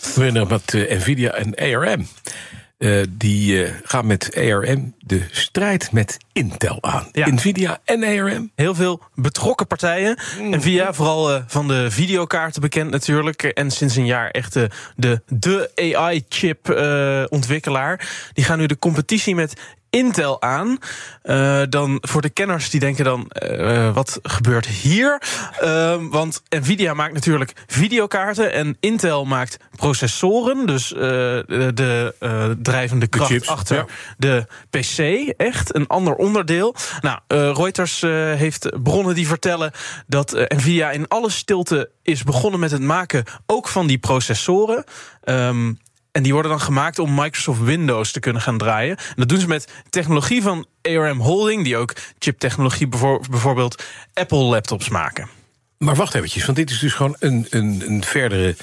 We beginnen met uh, Nvidia en ARM. Uh, die uh, gaan met ARM de strijd met Intel aan. Ja. Nvidia en ARM. Heel veel betrokken partijen. Mm. Nvidia, vooral uh, van de videokaarten bekend natuurlijk. En sinds een jaar echt de, de, de AI-chip-ontwikkelaar. die gaan nu de competitie met Intel aan. Uh, dan voor de kenners die denken dan, uh, wat gebeurt hier? Uh, want Nvidia maakt natuurlijk videokaarten en Intel maakt processoren, dus uh, de drijvende kracht chips, achter ja. de PC. Echt een ander onderdeel. Nou, Reuters heeft bronnen die vertellen dat Nvidia in alle stilte is begonnen met het maken ook van die processoren. Um, en die worden dan gemaakt om Microsoft Windows te kunnen gaan draaien. En dat doen ze met technologie van ARM Holding, die ook chiptechnologie bijvoorbeeld Apple laptops maken. Maar wacht eventjes, want dit is dus gewoon een, een, een verdere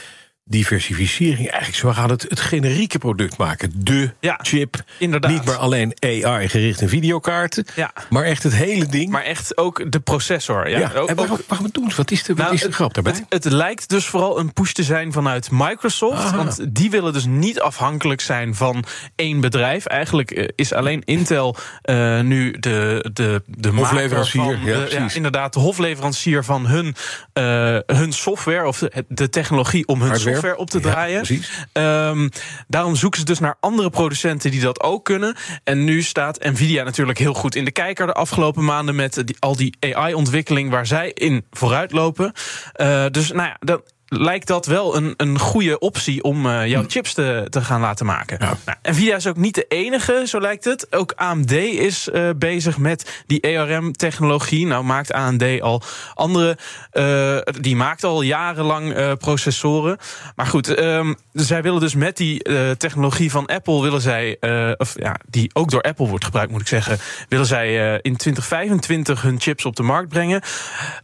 diversificering. Eigenlijk, ze gaan het, het generieke product maken. De ja, chip. Inderdaad. Niet maar alleen AI gericht in videokaarten. Ja. Maar echt het hele ding. Maar echt ook de processor. Ja. ja. Ook, en waarom, waarom doen ze? Wat is de, wat nou, is de het, grap daarbij? Het, het, lijkt dus vooral een push te zijn vanuit Microsoft. Aha. Want die willen dus niet afhankelijk zijn van één bedrijf. Eigenlijk is alleen Intel uh, nu de, de, de hofleverancier. Van, ja, de, ja, inderdaad, de hofleverancier van hun, uh, hun software. Of de, de technologie om hun Hardware. Software op te draaien. Ja, precies. Um, daarom zoeken ze dus naar andere producenten die dat ook kunnen. En nu staat Nvidia natuurlijk heel goed in de kijker de afgelopen maanden met die, al die AI-ontwikkeling waar zij in vooruitlopen. Uh, dus nou ja, dat, lijkt dat wel een, een goede optie om uh, jouw chips te, te gaan laten maken. Ja. Nou, Nvidia is ook niet de enige, zo lijkt het. Ook AMD is uh, bezig met die ARM-technologie. Nou maakt AMD al andere, uh, die maakt al jarenlang processoren. Maar goed, um, zij willen dus met die technologie van Apple willen zij, of ja, die ook door Apple wordt gebruikt, moet ik zeggen, willen zij in 2025 hun chips op de markt brengen.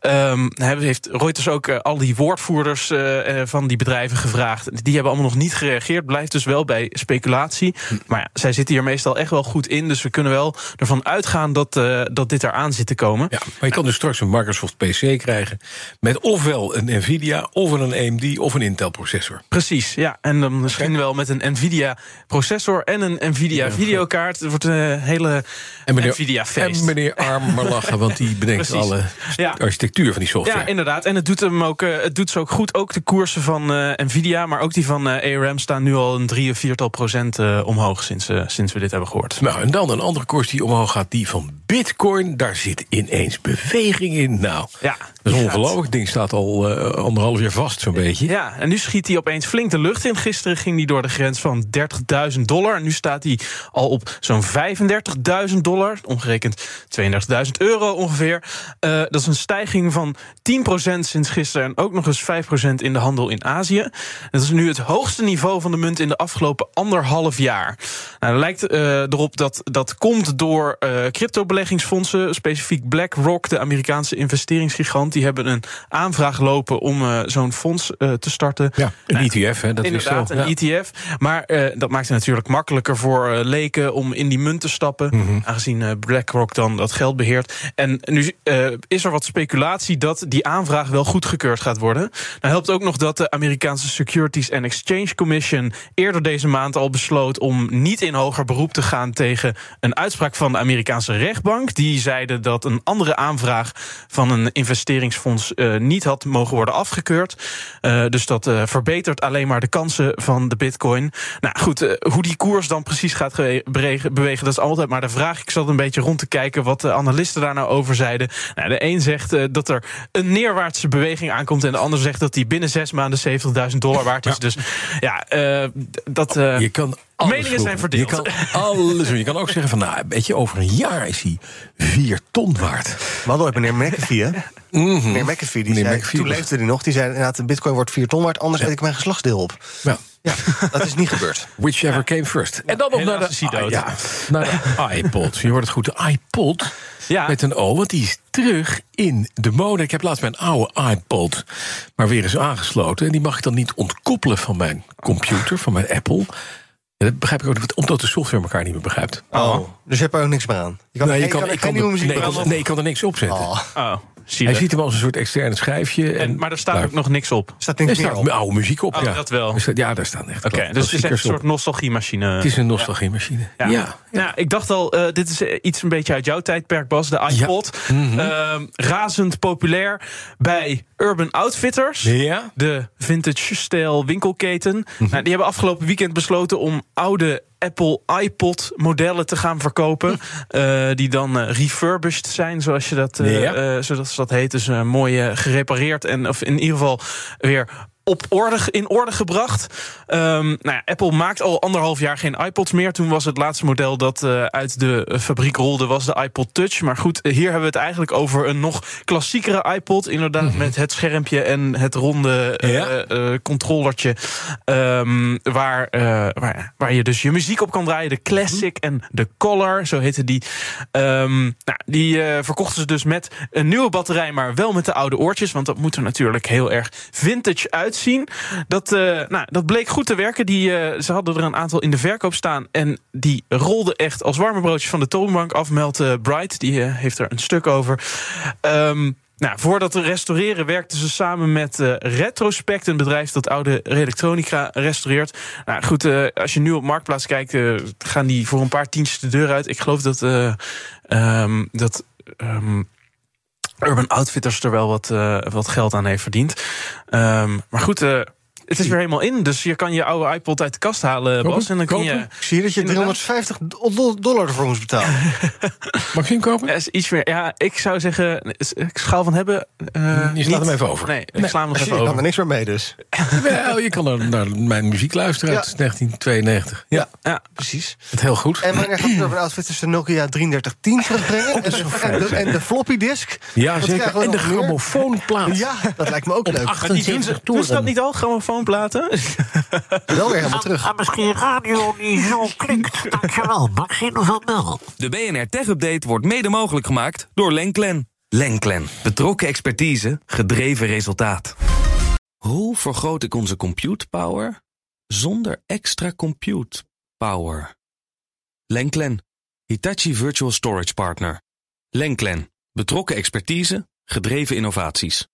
Um, heeft Reuters ook al die woordvoerders uh, van die bedrijven gevraagd. Die hebben allemaal nog niet gereageerd. Blijft dus wel bij speculatie. Maar ja, zij zitten hier meestal echt wel goed in. Dus we kunnen wel ervan uitgaan dat, uh, dat dit eraan zit te komen. Ja, maar je kan dus straks een Microsoft PC krijgen. met ofwel een Nvidia, of een AMD, of een Intel processor. Precies, ja. En dan misschien wel met een Nvidia processor en een Nvidia ja, videokaart. Het wordt een hele en meneer, Nvidia feest. En meneer Arm maar lachen, want die bedenkt alle ja. architectuur van die software. Ja, inderdaad. En het doet hem ook, het doet ze ook goed. Ook de koersen van uh, Nvidia, maar ook die van uh, ARM staan nu al een drie of viertal procent uh, omhoog sinds, sinds we dit hebben gehoord. Nou, en dan een andere koers die omhoog gaat, die van Bitcoin. Daar zit ineens beweging in. Nou, ja, dat is ongelooflijk. Het ding staat al anderhalf jaar vast, zo'n beetje. Ja, en nu schiet hij opeens flink de lucht in. Gisteren ging hij door de grens van 30.000 dollar. En nu staat hij al op zo'n 35.000 dollar. Omgerekend 32.000 euro ongeveer. dat is een stijging van 10% sinds gisteren. En ook nog eens 5% in de handel in Azië. Dat is nu het hoogste niveau van de munt in de afgelopen anderhalf jaar. Nou, het lijkt uh, erop dat dat komt door uh, crypto-beleggingsfondsen, specifiek BlackRock, de Amerikaanse investeringsgigant. Die hebben een aanvraag lopen om uh, zo'n fonds te starten. Ja, een nou, ETF, hè? Dat inderdaad, is zo. een ja. ETF. Maar dat maakt het natuurlijk makkelijker voor leken om in die munt te stappen, Mhm. mm -hmm. aangezien BlackRock dan dat geld beheert. En nu is er wat speculatie dat die aanvraag wel goedgekeurd gaat worden. Nou helpt ook nog dat de Amerikaanse Securities and Exchange Commission eerder deze maand al besloot om niet in hoger beroep te gaan tegen een uitspraak van de Amerikaanse rechtbank. Die zeiden dat een andere aanvraag van een investeringsfonds uh, niet had mogen worden afgekeurd. Uh, dus dat uh, verbetert alleen maar de kansen van de bitcoin. Nou goed, hoe die koers dan precies gaat bewegen, dat is altijd maar de vraag. Ik zat een beetje rond te kijken wat de analisten daar nou over zeiden. Nou, de een zegt dat er een neerwaartse beweging aankomt en de ander zegt dat die binnen zes maanden 70.000 dollar waard is. Ja. Dus ja, dat. je kan Meningen zijn verdeeld. Je kan alles doen. Je kan ook zeggen van, nou, weet je, over een jaar is hij 4 ton waard. We hadden ooit meneer McAfee, hè? Mm -hmm. Meneer McAfee, die meneer zei, McAfee toen was... leefde hij nog. Die zei inderdaad, de bitcoin wordt 4 ton waard, anders ja. eet ik mijn geslachtsdeel op. Ja. Ja, dat is niet gebeurd. Whichever came first. En dan nog naar de, ah, ja, naar de iPod. Je hoort het goed, de iPod Ja. met een O, want die is terug in de mode. Ik heb laatst mijn oude iPod maar weer eens aangesloten. En die mag ik dan niet ontkoppelen van mijn computer, van mijn Apple. En dat begrijp ik ook niet, omdat de software elkaar niet meer begrijpt. Oh, dus je hebt er ook niks meer aan. Je kan, Nee, je je kan, kan, ik kan, nieuwe er- muziek nee, kan, nee, ik kan er niks op zetten. Oh, Oh, Hij ziet hem als een soort externe schijfje. En, En, maar er staat Nou, ook nog niks op. staat er niks meer staat op. oude muziek op. Oh, ja. dat wel. Staat- ja, daar staan echt Oké, dus het is echt een soort nostalgiemachine. Het is een nostalgiemachine. Ja. Ja. Nou, ik dacht al, eh, dit is eh, iets een beetje uit jouw tijdperk, Bas. De iPod. Mhm. Ehm, razend populair bij Urban Outfitters. Ja? De vintage-stijl winkelketen. Mhm. nou, die hebben afgelopen weekend besloten om oude Apple iPod modellen te gaan verkopen. eh, die dan eh, refurbished zijn, zoals, je dat, Ja. eh, zoals dat heet. Dus mooi gerepareerd en of in ieder geval weer op orde, in orde gebracht. Ehm, nou ja, Apple maakt al anderhalf jaar geen iPods meer. Toen was het laatste model dat eh, uit de eh, fabriek rolde, was de iPod Touch. Maar goed, hier hebben we het eigenlijk over een nog klassiekere iPod. Inderdaad, met het schermpje en het ronde eh, Ja. eh, controllertje. ehm, waar, eh, waar, waar je dus je muziek op kan draaien. De Classic en de Color, zo heette die. Ehm, nou, die eh, verkochten ze dus met een nieuwe batterij, maar wel met de oude oortjes. Want dat moet er natuurlijk heel erg vintage uitzien. Dat, eh, nou, dat bleek goed te werken. Die, eh, ze hadden er een aantal in de verkoop staan. En die rolden echt als warme broodjes van de toonbank af. Meldt eh, Bright, die heeft er een stuk over. Ehm, nou, voor dat restaureren werkten ze samen met Retrospect, een bedrijf dat oude elektronica restaureert. Nou goed, als je nu op Marktplaats kijkt, gaan die voor een paar tientjes de deur uit. Ik geloof dat, eh, ehm, dat ehm, Urban Outfitters er wel wat, eh, wat geld aan heeft verdiend. Ehm, maar goed, eh, het is weer helemaal in. Dus je kan je oude iPod uit de kast halen, Kopen? Bas. En dan kun je. Ik zie dat je Inderdaad. 350 do- dollar ervoor moest betalen. Mag je hem kopen? Ja, is iets meer. Ja, ik zou zeggen, is- ik schaal van hebben. eh, Je slaat niet. hem even over. Nee, ik sla hem nog Je even kan over. er niks meer mee dus. Wel, je kan er naar mijn muziek luisteren uit Ja. 1992. Ja, Ja, Precies. het heel goed. En wanneer gaat Urban Outfitters de Nokia 3310 terugbrengen? en, de, en, de, en de floppy disk? Ja, zeker. En de grammofoonplaat. Ja, dat lijkt me ook leuk. Maar die 78 doen, toeren. doen ze dat niet al, Wel weer helemaal terug. En misschien radio niet zo klinkt. Dankjewel, Maxine van Mel. De BNR Tech Update wordt mede mogelijk gemaakt door Lenklen. Lenklen. Betrokken expertise, gedreven resultaat. Hoe vergroot ik onze compute power zonder extra compute power? Lenklen. Hitachi Virtual Storage Partner. Lenklen. Betrokken expertise, gedreven innovaties.